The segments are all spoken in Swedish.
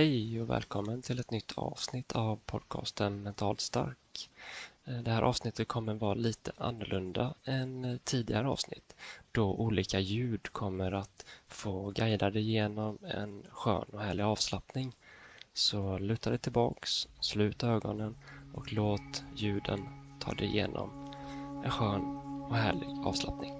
Hej och välkommen till ett nytt avsnitt av podcasten Mentalt stark. Eh, det här avsnittet kommer vara lite annorlunda än eh, tidigare avsnitt då olika ljud kommer att få guida dig igenom en skön och härlig avslappning. Så luta dig tillbaks, slut ögonen och låt ljuden ta dig igenom en skön och härlig avslappning.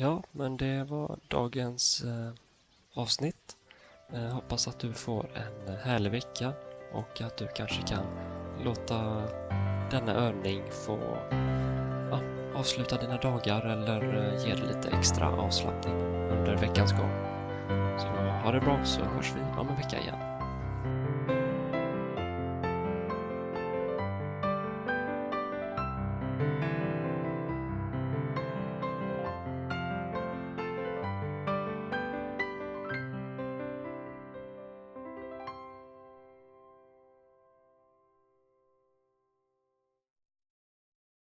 Ja, men det var dagens eh, avsnitt. Eh, hoppas att du får en härlig vecka och att du kanske kan låta denna övning få ja, avsluta dina dagar eller eh, ge dig lite extra avslappning under veckans gång. Så ha det bra så hörs vi om en vecka igen.